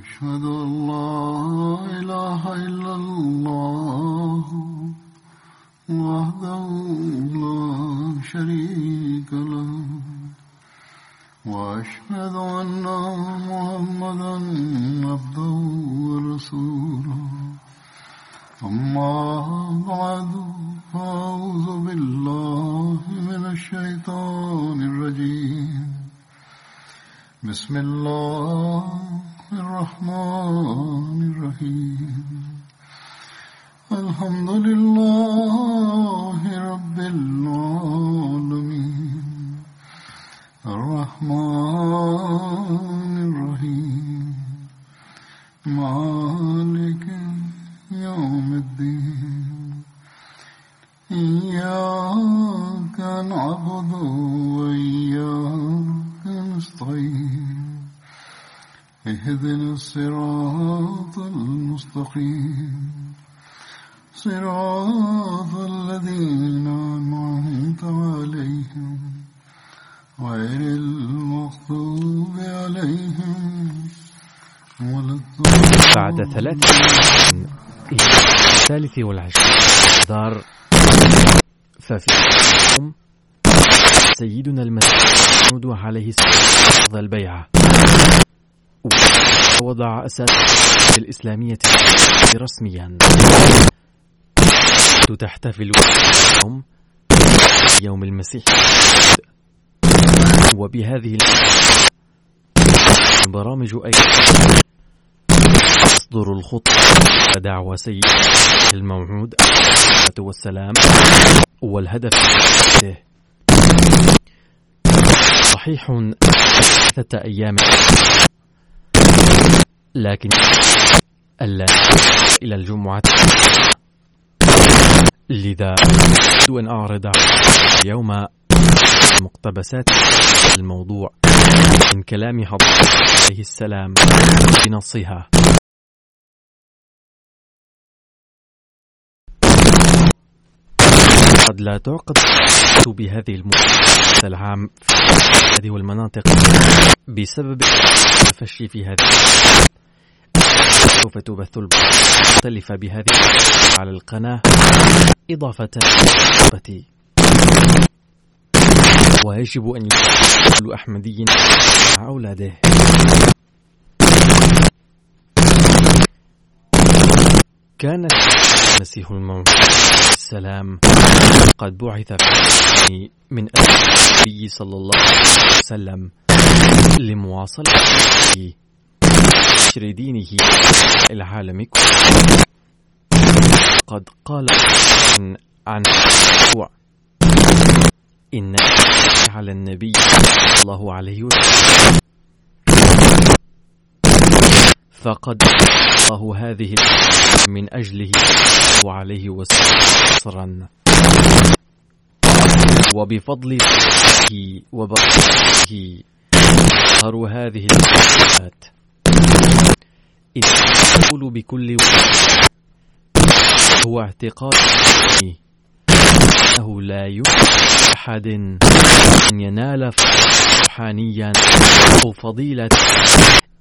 أشهد أن لا إله إلا الله وحده لا شريك الثالث والعشرين. دار ففي سيدنا المسيح عليه السلام البيعة ووضع أساس الإسلامية رسميا. تحتفل اليوم يوم المسيح. وبهذه البرامج أيضا تصدر الخطة دعوة سيد الموعود. والسلام والهدف صحيح ثلاثة أيام. لكن ألا إلى الجمعة. لذا أريد أن أعرض اليوم مقتبسات الموضوع من كلام حضرته عليه السلام بنصها. قد لا تعقد بهذه المؤسسة العام في هذه المناطق بسبب التفشي في هذه سوف تبث المختلفة بهذه على القناة إضافة إلى ويجب أن يكون كل أحمدي مع أولاده. كان المسيح الموعود السلام. قد بعث من النبي صلى الله عليه وسلم لمواصلة نشر دينه العالم قد قال عن عن يسوع إن على النبي صلى الله عليه وسلم. فقد الله هذه من أجله وعليه وسلم وبفضله وبركاته ظهر هذه الآيات. إذ يقول بكل هو اعتقاد أنه لا يمكن أحد أن ينال روحانيا أو فضيلة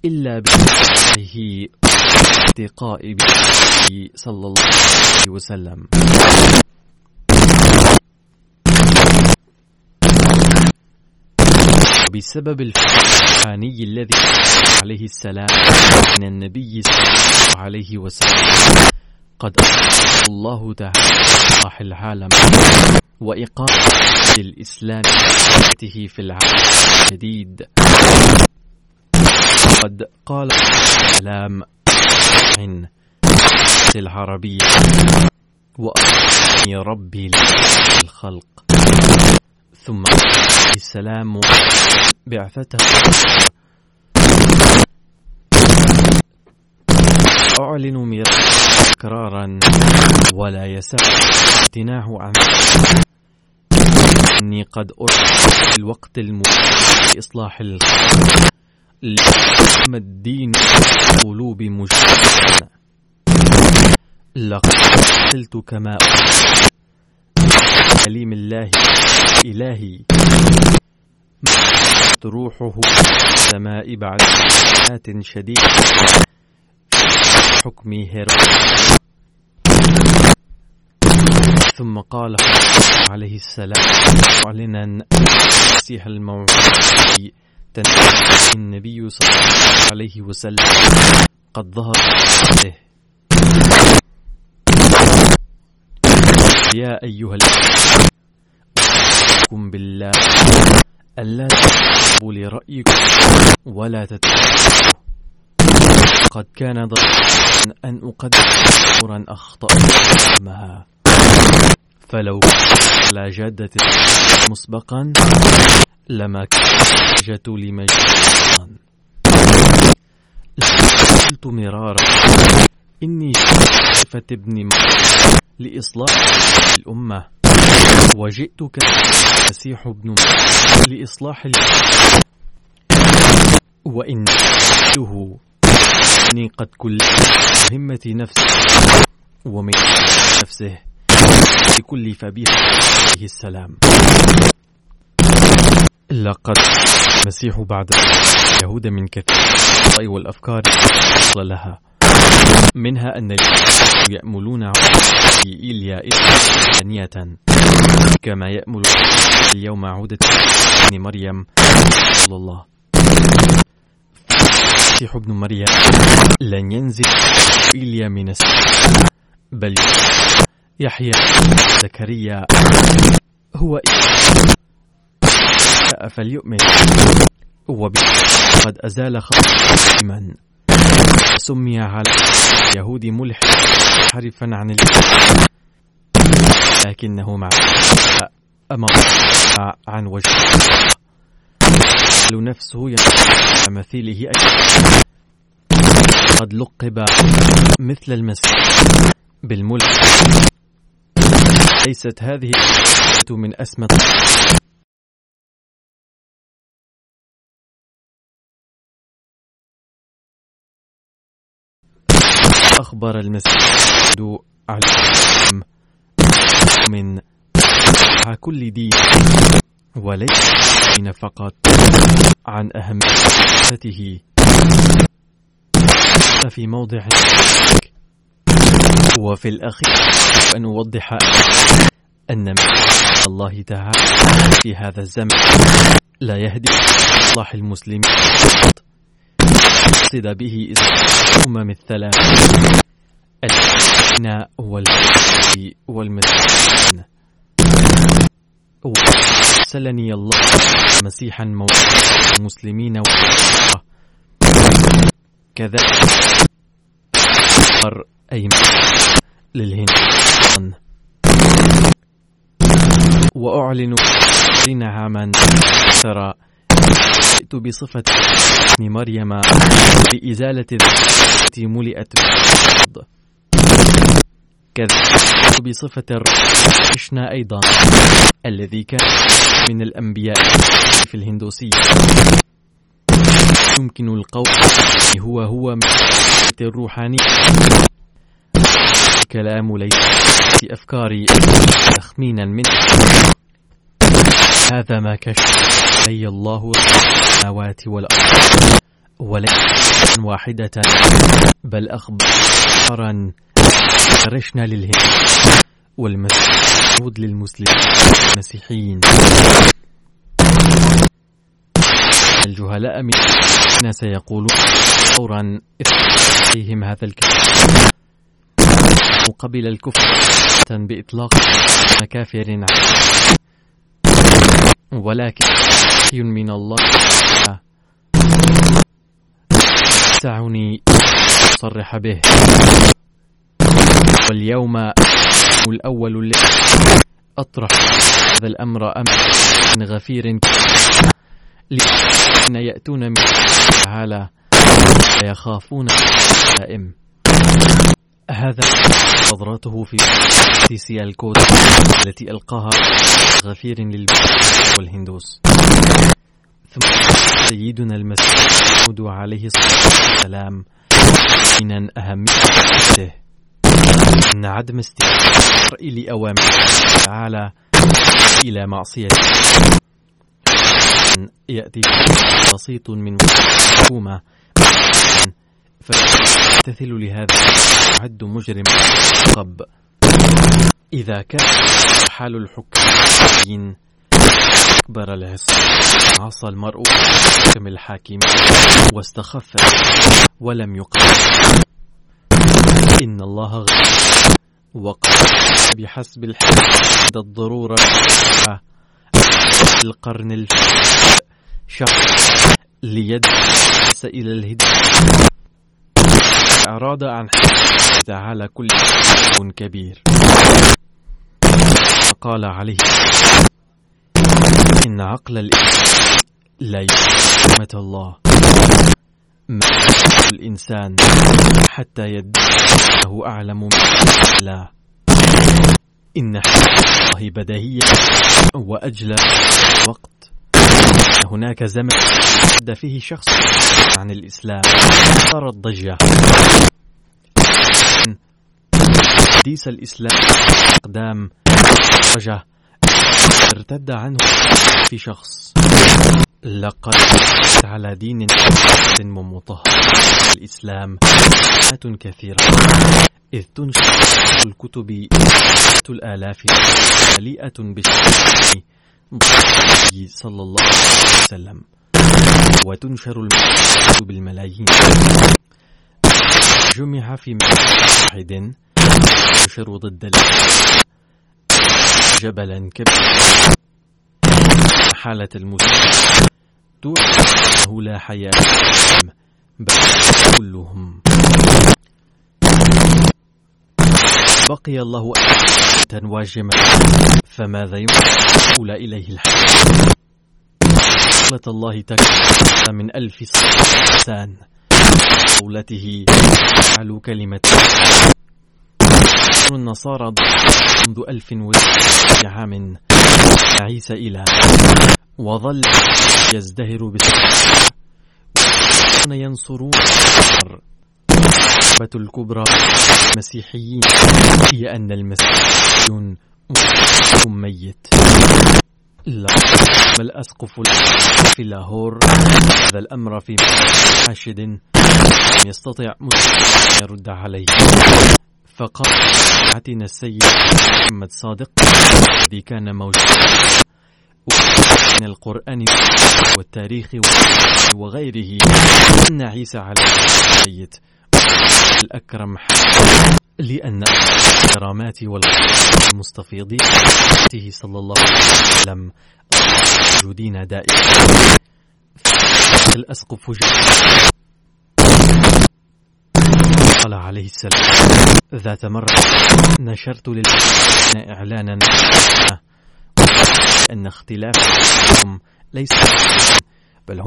إلا بفضله اتقاء به صلى الله عليه وسلم. بسبب الفاني الذي عليه السلام من النبي صلى الله عليه وسلم قد الله تعالى إصلاح العالم وإقامة الإسلام في العالم الجديد قد قال السلام العربية. وأرسلني ربي للخلق ثم السلام بعثته. أعلن ميراث تكرارا ولا يسع امتناع عن إني قد أرسل الوقت المناسب لإصلاح الخلق. ليحكم الدين قلوب مجرمين لقد أرسلت كما كليم الله إلهي. روحه السماء بعد سنوات شديدة حكم هيرودس ثم قال عليه السلام معلنا المسيح الموعود تنبيه النبي صلى الله عليه وسلم قد ظهر به يا أيها الذين بالله ألا تتبعوا لرأيكم ولا تتبعوا قد كان ضرورا أن أقدم أمورا أخطأ فلو على جادة مسبقا لما كانت لمجنون قلت مرارا إني صفة ابن لإصلاح الأمة. وجئتك المسيح ابن لإصلاح وإن له إني قد كل مهمة نفسه ومن نفسه لكل فبيه السلام. لقد المسيح بعد اليهود من كثير والأفكار لها. منها أن يأملون في إيليا ثانية كما يأمل اليوم عودة ابن مريم صلى الله المسيح ابن مريم لن ينزل إيليا من السماء بل يحيى زكريا هو فليؤمن. وقد أزال خطأ سمي على اليهود ملح حرفا عن لكنه مع أمر عن وجه. نفسه مثيله قد لقب مثل المسيح بالملك ليست هذه من أسمى أخبر المسيح على من كل دين وليس فقط عن أهميته. في موضع وفي الأخير أن أوضح أن الله تعالى في هذا الزمن لا يهدي إصلاح المسلمين. يقصد به الأمم الثلاث الذين والمسلمين. وأرسلني الله مسيحا موعظا المسلمين كذلك أي للهند. وأعلن عاما ترى جئت بصفة مريم بإزالة التي ملئت بالأرض كذلك بصفة كرشنا أيضا. الذي كان من الأنبياء في الهندوسية. يمكن القول هو هو من الروحانية. كلام ليس في أفكاري تخمينا من هذا ما كشف لي الله السماوات والأرض. وليس واحدة بل أخبارا فرشنا للهند والمسعود للمسلمين المسيحيين الجهلاء من سيقولون فورا فيهم هذا الكلام مقابل الكفر بإطلاق مكافر ولكن من الله. سعني أصرح به. واليوم الأول الذي أطرح هذا الأمر أمر غفير؟ لأن يأتون من تعالى يخافون دائم. هذا نظرته في سيسي الكود التي ألقاها غفير للبشر والهندوس. ثم سيدنا المسيح عليه الصلاة والسلام من أهميته أن عدم استماع لأوامر تعالى إلى معصية يأتي بسيط من الحكومة فيمتثل لهذا يعد مجرم قب إذا كان حال الحكام أكبر العصر عصى المرء حكم الحاكم واستخف ولم يقل. إن الله غير وقال بحسب الحال عند الضرورة القرن شخص ليدرس إلى الهداية أراد عن تعالى كل كبير. قال عليه إن عقل الإنسان لا الله. ما الإنسان حتى يدعي أنه أعلم من الله. إن الله بدهية وأجل وقت. هناك زمن حد فيه شخص عن الإسلام. صارت ضجة حديث الإسلام أقدام. رجة ارتد عنه في شخص. لقد على دين ومطهر الإسلام كثيرة. إذ تنشر الكتب الآلاف. مليئة بالسنة صلى الله عليه وسلم. وتنشر المكتوب بالملايين. جمع في واحد. ينشر ضد جبلا كبيرا. حالة المسلم لا حياة بل كلهم. بقي الله واجما. فماذا يمكن إليه الحياة قولة الله تكفى من ألف سنة قولته علو كلمة النصارى منذ ألف عام. عيسى إلى وظل يزدهر بالسلام ينصرون الكبرى المسيحيين هي أن المسيحيون ميت. لا الأسقف في لاهور هذا الأمر في حاشد يستطيع مسلم يرد عليه. فقال عتنا السيد محمد صادق الذي كان موجودا من القرآن والتاريخ وغيره. أن عيسى عليه السيد الأكرم لأن الكرامات والمستفيضين صلى الله عليه وسلم موجودين دائما. الأسقف قال عليه السلام. ذات مرة نشرت للمسلمين إعلانا أن اختلافهم ليس بل هو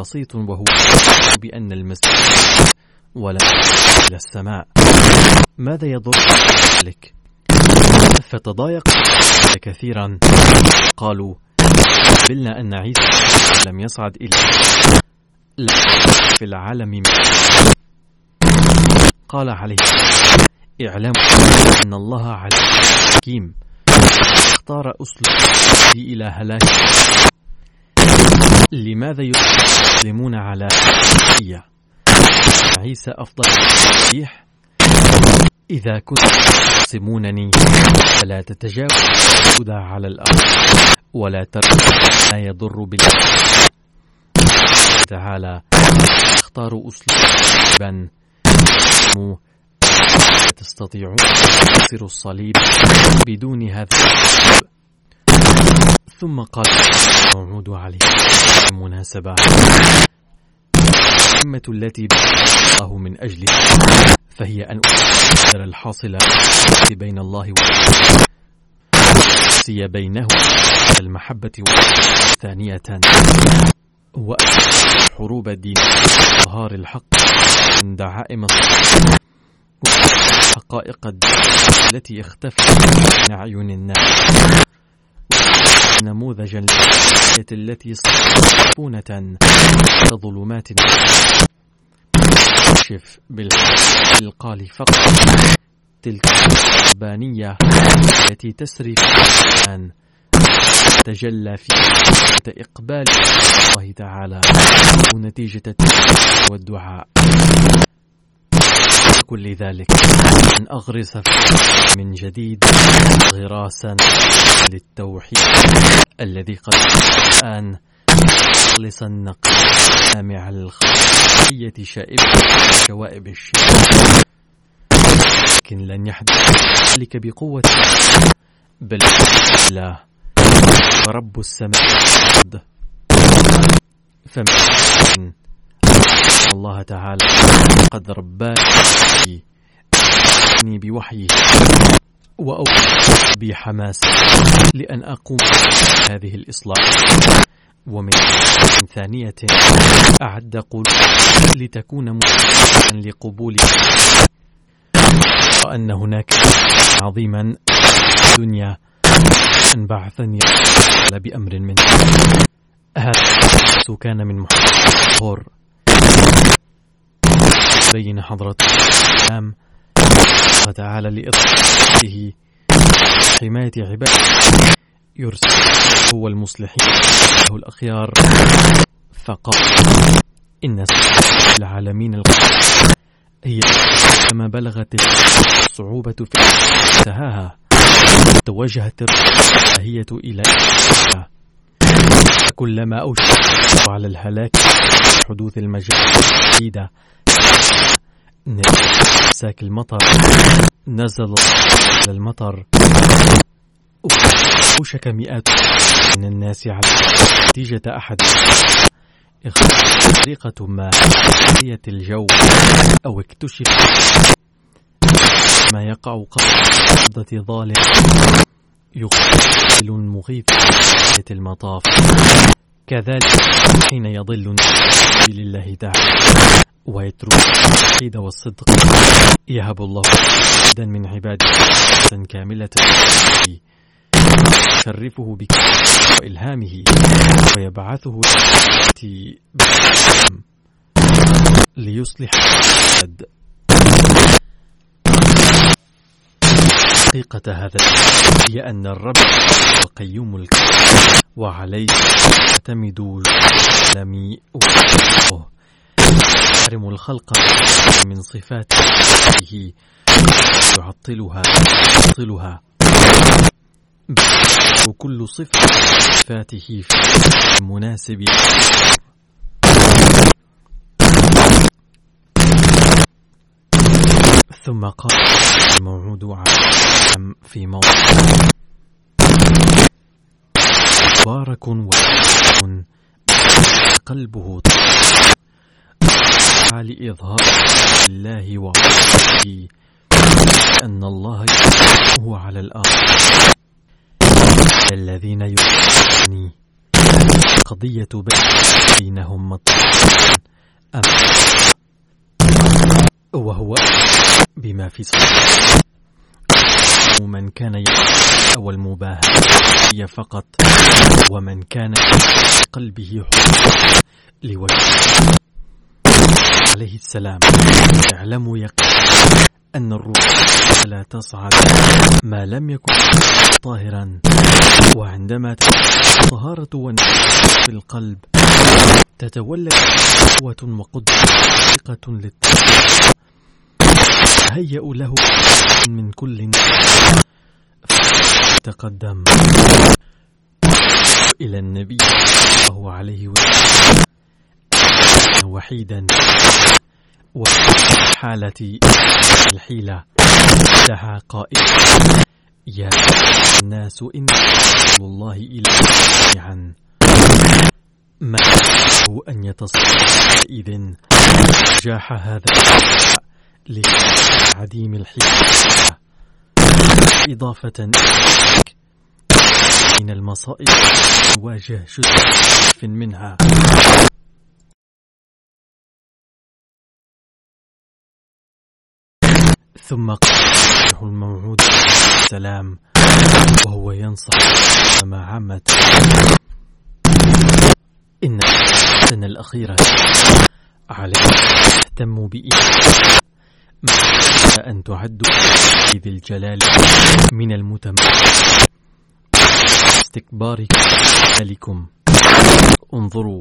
بسيط وهو بأن المسجد ولا إلى السماء. ماذا يضر ذلك؟ فتضايق كثيرا؟ قالوا قبلنا أن عيسى لم يصعد إلى في العالم قال عليه اعلم أن الله على حكيم. اختار أسلوب إلى هلاك. لماذا يسلمون على هي عيسى أفضل المسيح إذا كنت تقسمونني فلا تتجاوز على الأرض ولا ترك ما يضر بالله. تعالى اختاروا أسلوبا تستطيعون تصير الصليب بدون هذا ثم قال موعود عليه المناسبة المهمة التي الله من أجلها فهي أن أقدر الحاصل بين الله وسي بينه المحبة ثانية وحروب الدين ظهار الحق من دعائم حقائق التي اختفت من أعين الناس. نموذجا التي صفونة ظلمات تكشف بالقال فقط. تلك الربانية التي تسري في تجلى في إقبال الله تعالى. ونتيجة والدعاء كل ذلك. أن أغرس من جديد غراسا للتوحيد الذي قد الآن خلص النقل سامع الخلقية شائبة شوائب الشيء. لكن لن يحدث ذلك بقوة. بل الله ورب السماء فمن الله تعالى. قد رباني بوحيه وأوحي بحماس لأن أقوم هذه الإصلاح. ومن ثانية أعد قلوب لتكون لقبول وأن هناك عظيما دنيا أن بعثني بأمر منه هذا. كان من محور بين حضرة الإسلام. وتعالى لإطلاقه. حماية عباده. يرسل هو المصلحين له الأخيار. فقط إن العالمين القدر هي كما بلغت الصعوبة في انتهاها. توجهت الرهية إلى كلما أوشك على الهلاك حدوث المجال الجديدة ساك المطر. نزل المطر. أوشك مئات من الناس على نتيجة أحد. طريقة ما هي الجو. أو اكتشف ما يقع قبضة ظالم. يقتل مغيث المطاف. كذلك حين يضل لله تعالى. ويترك التوحيد والصدق. يهب الله واحدا من عباده كاملة. يشرفه وإلهامه ويبعثه ليصلح الجسد حقيقة هذا هي أن الرب القيوم الكريم وعليه يعتمد العالم يحرم الخلق من صفاته يعطلها يعطلها. وكل صفة صفاته في المناسب. ثم قال الموعود في موضع. مبارك وقلبه قلبه حال إظهار الله وعليه أن الله هو على الأرض. الذين يؤمنون قضية بينهم مطلوب أم وهو بما في صدره من كان أو المباهية فقط ومن كان قلبه حب لوجه عليه السلام. اعلموا يقين أن الروح لا تصعد ما لم يكن طاهرا. وعندما طهارة في القلب تتولد قوة وقدرة ثقة هيأ له من كل تقدم. إلى النبي صلى الله عليه وسلم. وحيدا. وفي حالة الحيلة دعا قائل. يا الناس إن الله إلى جميعا. ما أن يتصرف إذن جاح هذا لعديم الحيلة. إضافة من المصائب واجه جزء منها. ثم قال الموعود السلام وهو ينصح كما عمت؟ إن السنة الأخيرة عليك تهتم بإيمان ما أن تعد ذي الجلال من المتمم؟ واستكباركم عليكم انظروا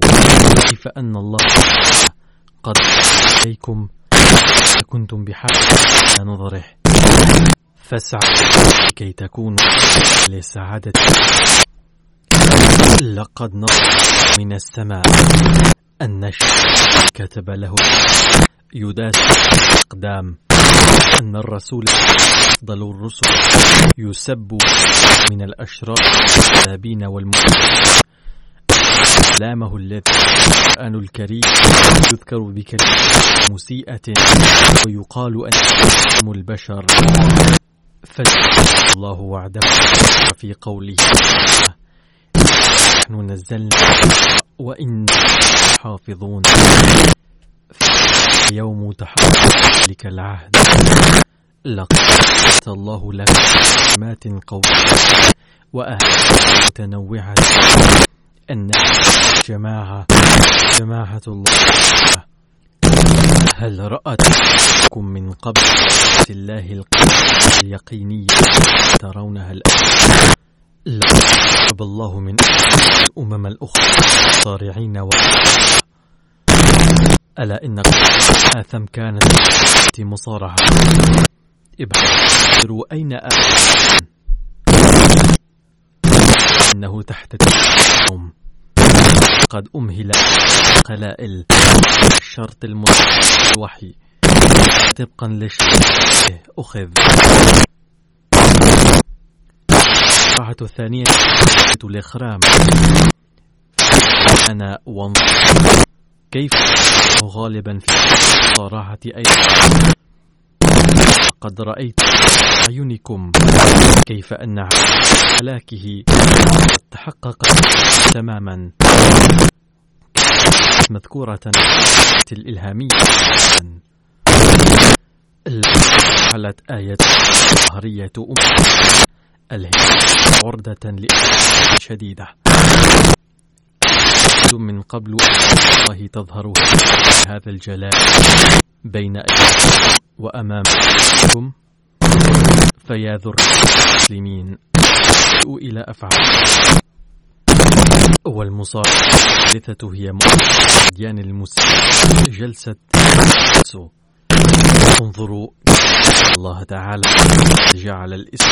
كيف أن الله قد عليكم كنتم بحاجة إلى نظره. فاسعوا لكي تكونوا لسعادة. لقد نظر من السماء النشر كتب له يداس الأقدام. أن الرسول أفضل الرسل يسب من الأشرار الكذابين والمؤمنين كلامه الذي القرآن الكريم يذكر بكلمة مسيئة ويقال أن البشر فجأة الله وعده في قوله نحن نزلنا وإن حافظون. يوم تحقق ذلك العهد. لقد الله لك كلمات قوية وأهل متنوعة. أن جماعة جماعة الله. هل رأتكم من قبل الله اليقينية ترونها الآن؟ لا. الله من الأمم الأخرى صارعين و ألا إن آثم كانت مصارعة؟ ابحثوا أين آثم؟ إنه تحت اليوم قد أمهل قلائل الشرط الوحي طبقا للشرط أخذ. الراحة الثانية الإخرام. أنا وانظر كيف غالبا في صراحة أيضا. قد رأيت عيونكم كيف أن هلاكه تحقق تماما. مذكورة الإلهامية. حلت آية ظهرية أم عردة شديدة. من قبل الله تظهر هذا الجلال. بين وأمامكم فيا ذر المسلمين. إلى أفعال. والمصارعة الثالثة هي مؤديان المسلمين جلسة سو انظروا الله تعالى. جعل الاسم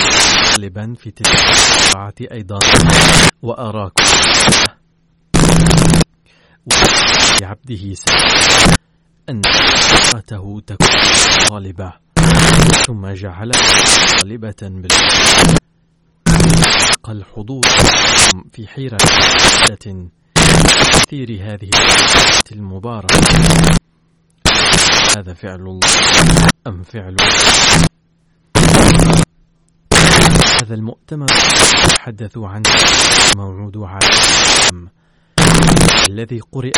غالبا في تلك الساعة أيضا. وأراكم. وعبده سبحانه أن صلاته تكون طالبة ثم جعل طالبة بالحضور الحضور في حيرة كثير هذه المباركة. هذا فعل الله أم فعل هذا المؤتمر تحدثوا عن موعود عالم الذي قرئ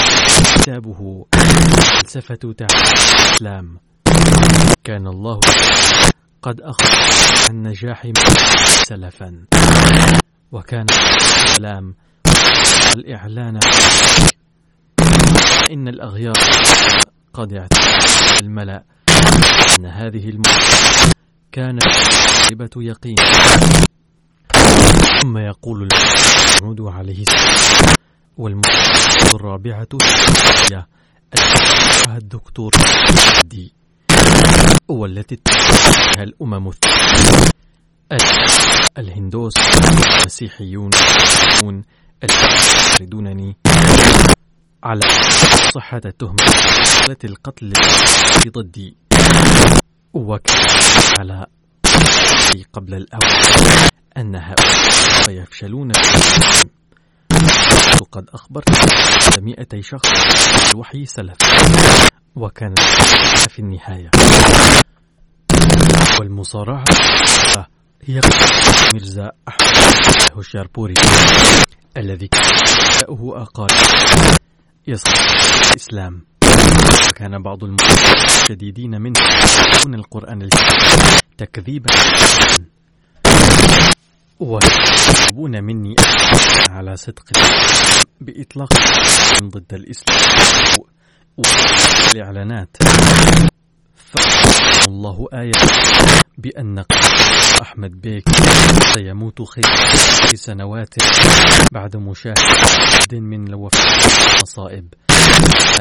كتابه فلسفة الإسلام. كان الله قد أخبر عن نجاح سلفا. وكان السلام الإعلان إن الأغيار قد اعتقد الملأ. أن هذه المؤسسة كانت غيبة يقين. ثم يقول المعود عليه السلام. والمؤسسة الرابعة هي الدكتور دي والتي تتبعها الأمم الهندوس المسيحيون يردونني على صحة التي القتل ضدي وكان على قبل الأول أن هؤلاء سيفشلون وقد أخبرت مئتي شخص الوحي سلف وكان في النهاية. والمصارعة هي ميرزا أحمد هوشياربوري الذي كان أقال يصف الإسلام. وكان بعض الشديدين منه يقولون القرآن الكريم تكذيبا. ويطلبون مني على صدق بإطلاق ضد الإسلام والإعلانات. الله آية بأن أحمد بيك سيموت خير سنوات بعد مشاهد من الوفاة المصائب.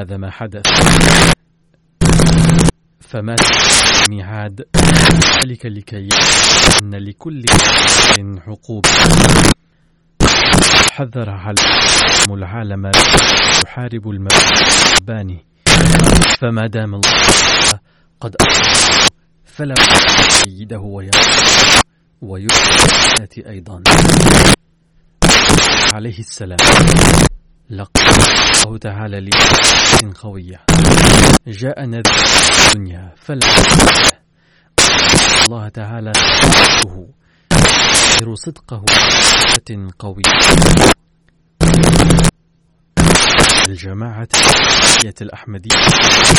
هذا ما حدث. فمات ميعاد ذلك لكي أن لكل حقوق. حذر على العالم يحارب المباني فما دام الله قد فلا يده ويؤتي أيضا. عليه السلام. لقد الله تعالى لي خوية جاء نذير الدنيا فلا الله تعالى يظهر صدقه قوية. الجماعة الأحمدية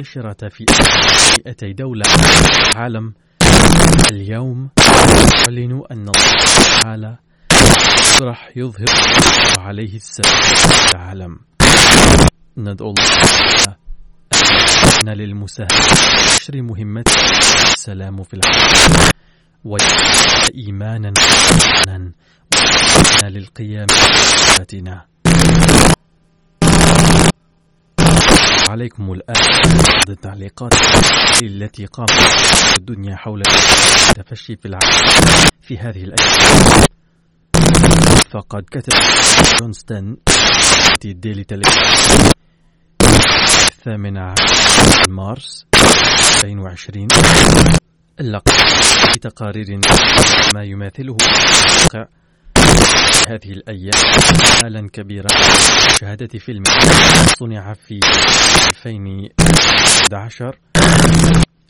نشرت في 200 دولة العالم اليوم يعلن أن الله تعالى راح يظهر عليه السلام. العالم ندعو الله أن للمساهمة نشر مهمة السلام في العالم. وإيمانا وإيمانا للقيام بذاتنا عليكم الآن التعليقات التي قامت الدنيا حول التفشي في العالم في هذه الأيام. فقد كتب جونستون في الديلي تلفزيون الثامن مارس 2020 اللقب في تقارير ما يماثله واقع هذه الأيام حالا كبيرة. مشاهدة فيلم صنع في 2011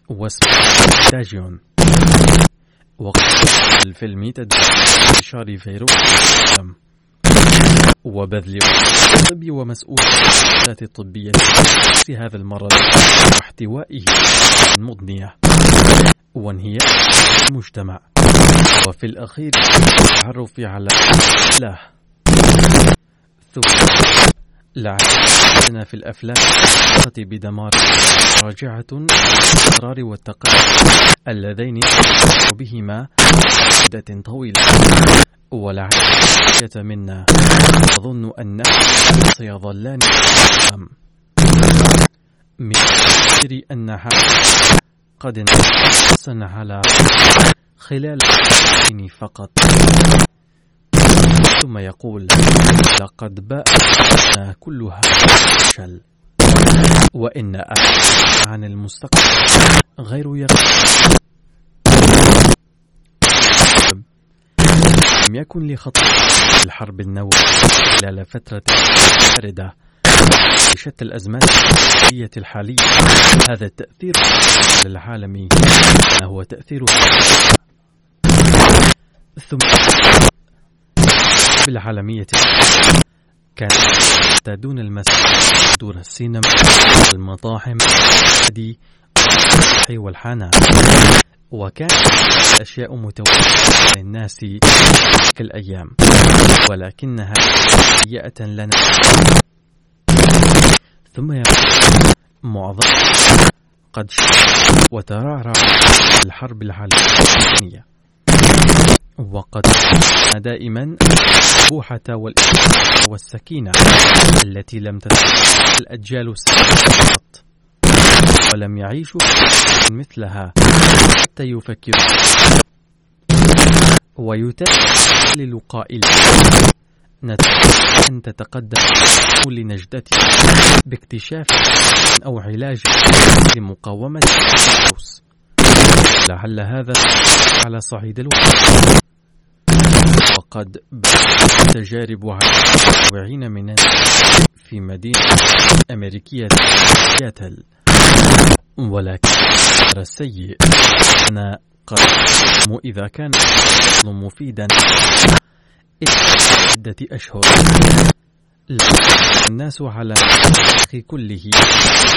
واسمه تاجيون. وقد الفيلم تدعو انتشار فيروس وبذل الطب ومسؤول الشؤون الطبية في هذا المرض واحتوائه المضنية. وانهياء المجتمع. وفي الأخير التعرف على الله. ثم لعلنا في الأفلام بدمار. راجعة الإقرار والتقرير اللذين بهما. مدة طويلة. ولعل منا. أظن أنه سيظلان من أن هذا قد انحسن على خلال سنين فقط. ثم يقول لقد باءنا كلها فشل وإن عن المستقبل غير يقين. لم يكن لخطر الحرب النووية خلال فترة باردة شتى الأزمات السياسية الحالية. هذا التأثير للعالم هو تأثير ثم بالعالمية. كان دون المسجد دور السينما المطاعم والحانات وكان الأشياء متوفرة للناس تلك الأيام ولكنها سيئة لنا. ثم يقول معظم قد وترعرع الحرب العالمية. وقد دائما البوحة والسكينة التي لم تتحقق الأجيال السابقة ولم يعيشوا مثلها. حتى يفكروا ويتألل قائلا نتمنى أن تتقدم كل نجدتي باكتشاف أو علاج لمقاومة الفيروس. لعل هذا على صعيد الوقت. وقد تجارب على من في مدينة أمريكية. سياتل ولكن السيء. أنا قد إذا كان مفيدا. عدة أشهر. الناس على كله.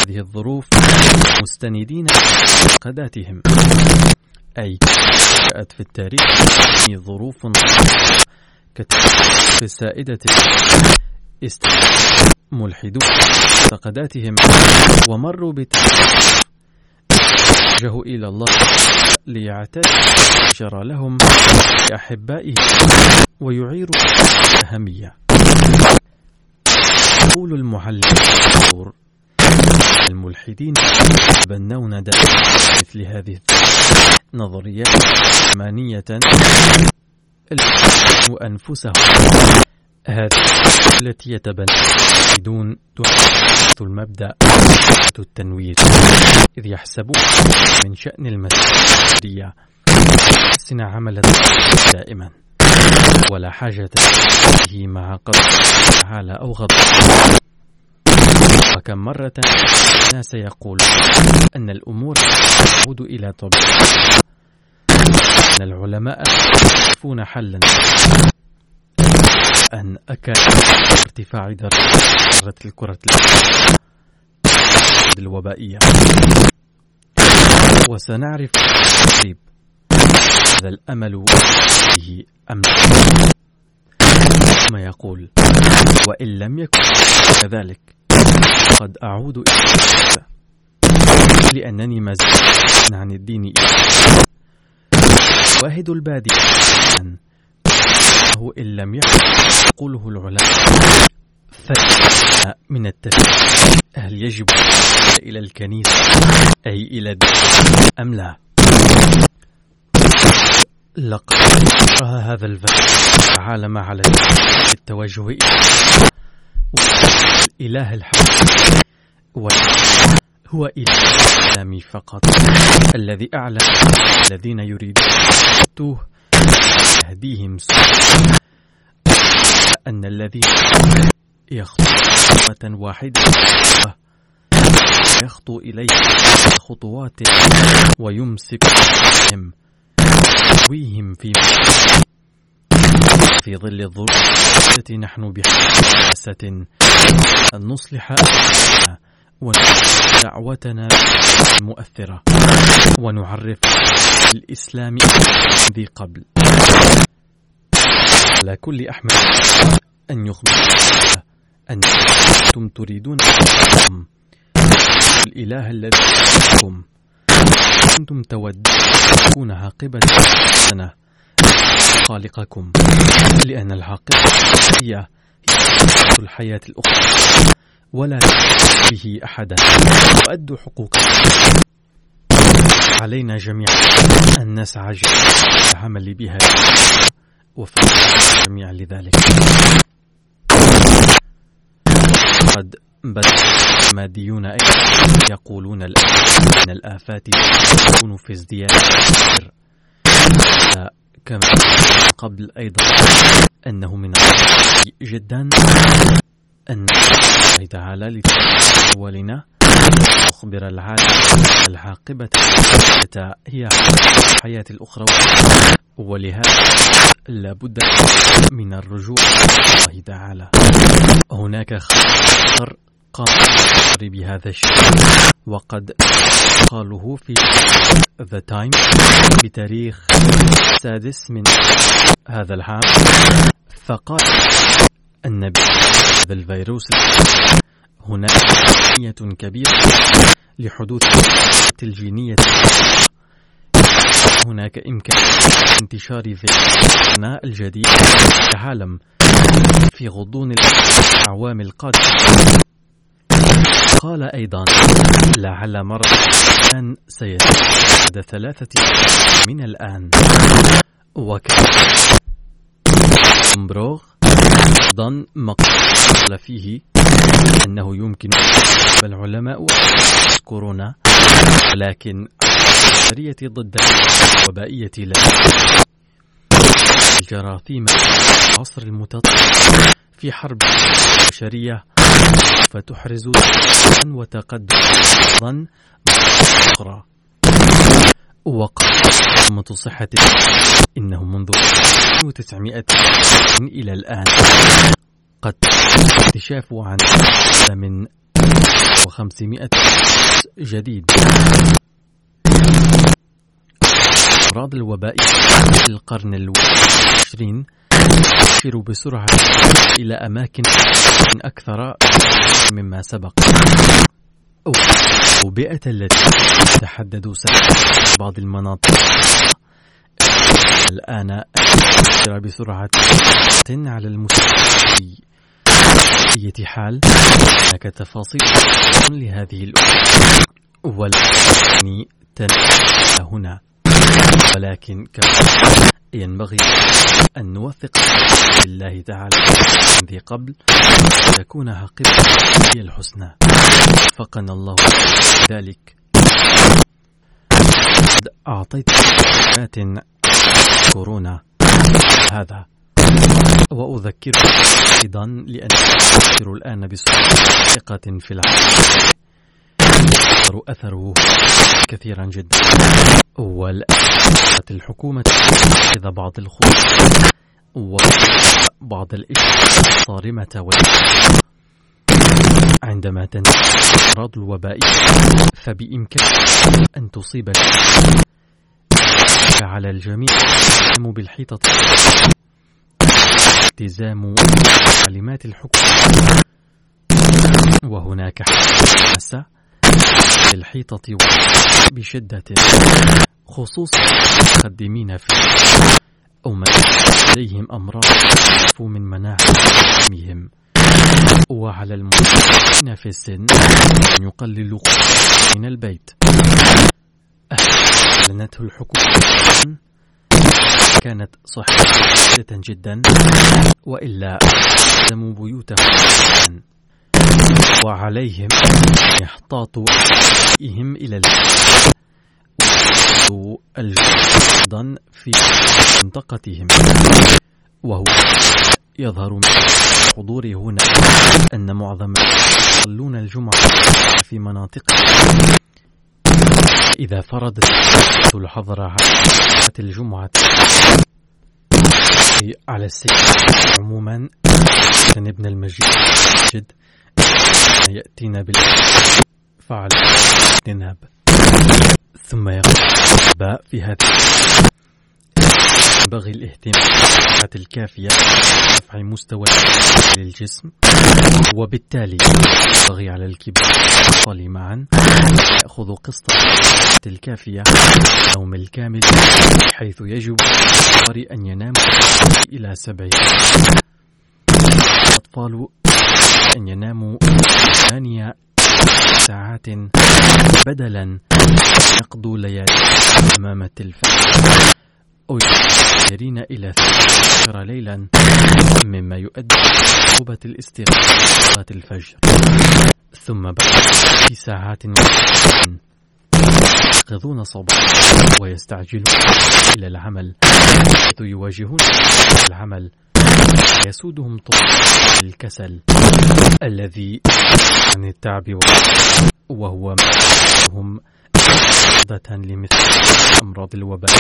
هذه الظروف مستندين قداتهم أي جاءت في التاريخ ظروف كالسائدة ملحدون معتقداتهم ومروا بتاريخ وجهوا إلى الله ليعتد جرى لهم لأحبائه ويعيروا أهمية. يقول المعلم الملحدين يتبنون مثل هذه النظريات ثمانية أنفسهم هذه التي يتبنون تحدث المبدأ التنوير إذ يحسبون من شأن المسؤولية حسن عمل دائما ولا حاجة به مع قدر تعالى أو غضب. وكم مرة الناس يقول أن الأمور تعود إلى طبيعتها أن العلماء يعرفون حلا. أن أكاد ارتفاع درجة الكرة الوبائية. وسنعرف قريب هذا الأمل به أم ثم يقول وإن لم يكن كذلك قد أعود إلى لأنني ما عن الدين واحد البادي أنه إن لم يقوله العلماء من التفكير هل يجب إلى الكنيسة أي إلى الدين أم لا؟ لقد رأى هذا الفتح عالم على التوجه إلى الإله الحق. هو إله الإسلام فقط. الذي أعلم الذين يريدون يهديهم أن الذي يخطو خطوة واحدة يخطو إليه خطوات ويمسك بهم يهويهم في في ظل التي نحن بحاسة أن نصلح ودعوتنا المؤثرة ونعرف الإسلام ذي قبل. على كل أحمد أن يخبر أن أنتم تريدون الإله الذي يحكم أنتم تودون تكون عاقبة سنة خالقكم لأن العاقبة هي الحياة الأخرى ولا به أحدا. وأدوا حقوقكم علينا جميعا أن نسعى العمل بها. وفق الجميع لذلك. قد بدأ الماديون يقولون الآن أن الآفات تكون في ازدياد كما قبل أيضا أنه من جدا أن الله تعالى لأولنا أخبر العالم العاقبة هي الحياة الأخرى ولهذا لا بد من الرجوع إلى الله تعالى. هناك خطر قام بهذا الشيء وقد قاله في ذا تايم بتاريخ السادس من هذا العام فقال النبي هذا الفيروس هناك كمية كبيرة لحدوث الجينية. هناك إمكان انتشار فيروسنا الجديد في العالم في غضون الأعوام القادمة. قال أيضا لعل مرض الآن سيتم بعد ثلاثة من الآن. وكان بروغ أيضا مقال فيه أنه يمكن العلماء كورونا ولكن البشرية ضد الوبائية لا. الجراثيم العصر المتطور في حرب بشرية فتحرز وتقدما أخرى. وقامة صحة إنه منذ 1900 إلى الآن. قد اكتشاف عن من 500 جديد. أمراض الوباء في القرن العشرين تنتشر بسرعة إلى أماكن أكثر مما سبق. الأوبئة التي تحددوا بعض المناطق. الآن بسرعة على المستوى. أي حال هناك تفاصيل لهذه الأمور ولكني هنا. ولكن كما ينبغي أن نوثق بالله تعالى ذي قبل تكون عاقبة هي الحسنى. وفقنا الله ذلك. أعطيت كورونا هذا. وأذكر أيضا لأن أفكر الآن بثقة في العالم. يظهر أثره كثيرا جدا. والآن الحكومة إذا بعض الخطوط وبعض الإشياء الصارمة عندما تنتهي الأمراض الوبائية فبإمكان أن تصيب على الجميع بالحيطة. التزام تعليمات الحكومة وهناك حماسة الحيطة بشدة خصوصا المقدمين في أو من لديهم أمراض من مناعتهم وعلى المسلمين في السن أن يقللوا من البيت. أعلنته الحكومة كانت صحيحة جدا وإلا ألزموا بيوتهم. وعليهم يحتاطوا إهم إلى الجدن في منطقتهم. وهو يظهر من حضور هنا أن معظم يصلون الجمعة في مناطقهم إذا فرضت الحظر على الجمعة على السيد عموما ابن المسجد يأتينا بالفعل نذهب ثم يقول في هذا ينبغي الاهتمام الكافية برفع مستوى للجسم وبالتالي ينبغي على الكبار والأطفال معا يأخذ قسطا الكافية النوم الكامل حيث يجب أن ينام إلى سبع الأطفال أن يناموا ثمانية ساعات بدلا يقضوا ليالي أمام التلفاز أو يسيرين إلى عشر ليلا مما يؤدي صعوبة الاستيقاظ الفجر. ثم بعد ساعات يستيقظون صباحا ويستعجلون إلى العمل حيث يواجهون العمل يسودهم طول الكسل الذي عن التعب وهو هم لمثل أمراض الوباء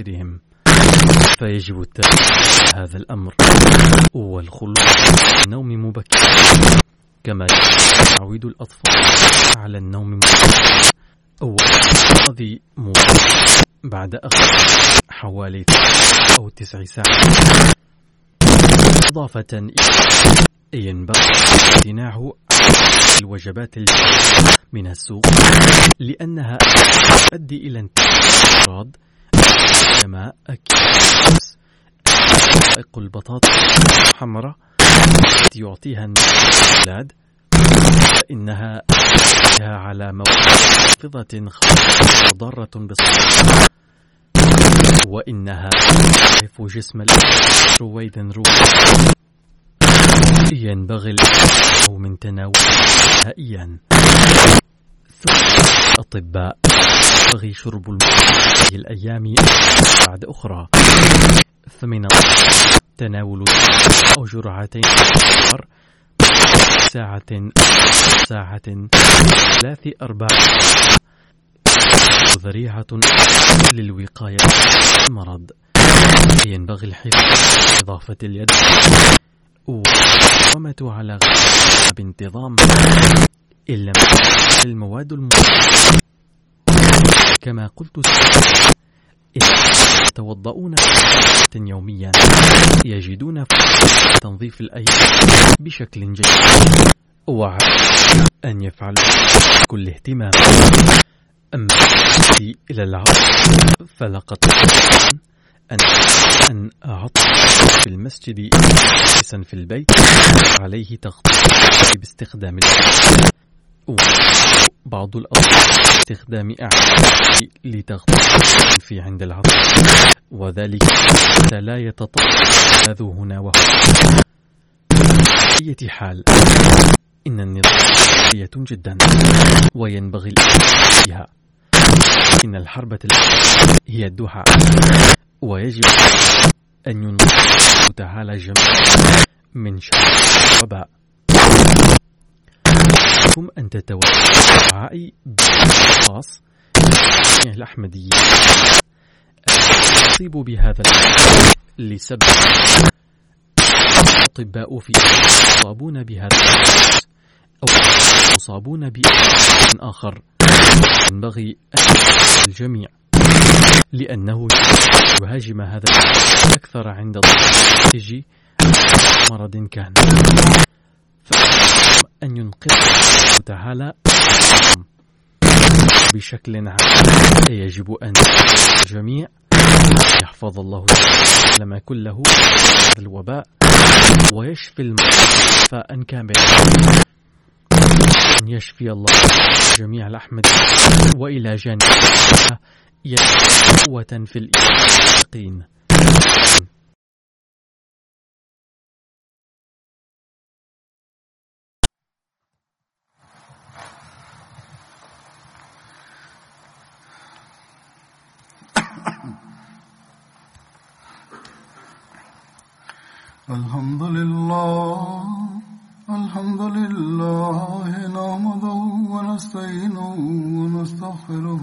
وغيرهم فيجب هذا الأمر. والخلود النوم مبكرا كما يعود الأطفال على النوم مبكرا والذي بعد أخذ حوالي أو تسع ساعات. إضافة ينبغي امتناع الوجبات من السوق. لأنها تؤدي إلى انتشار كما أكياس البطاطا الحمراء التي يعطيها الأولاد. فإنها على خاصة ضارة بالصحة. وإنها تعرف جسم رويدا رويدا. ينبغي له من تناول نهائيا الأطباء ينبغي شرب الماء في الأيام بعد أخرى. فمن تناول أو جرعتين ساعة ساعة ثلاث أربع ذريعة للوقاية من المرض. ينبغي الحفظ إضافة اليد والقامة على بانتظام إن لم المواد المواد كما قلت يتوضؤون يوميا يجدون تنظيف الأيدي بشكل جيد أن يفعلوا كل اهتمام. أما إلى العصر فلقد أن أن في المسجد جالسا في البيت عليه تغطية باستخدام بعض الأطفال باستخدام أعلى لتغطية في عند العطش وذلك حتى لا يتطلب هنا وهنا أي حال. إن النظام قوية جدا وينبغي بها إن الحربة هي الدعاء. ويجب أن ينقذ تعالى جميع من شر الوباء. لكم أن تتوجهوا دعائي بخاص الأحمدية يصيب بهذا لسبب الأطباء في يصابون بهذا أو يصابون بأمر آخر ينبغي الجميع. لأنه يهاجم هذا أكثر عند ضغط مرض كان. أن ينقذ تعالى بشكل عام. يجب أن الجميع يحفظ الله تعالى كله هذا الوباء ويشفي المرضى كاملا أن يشفي الله جميع الأحمد وإلى جانب قوة في اليقين. الحمد لله الحمد لله نحمده ونستعينه ونستغفره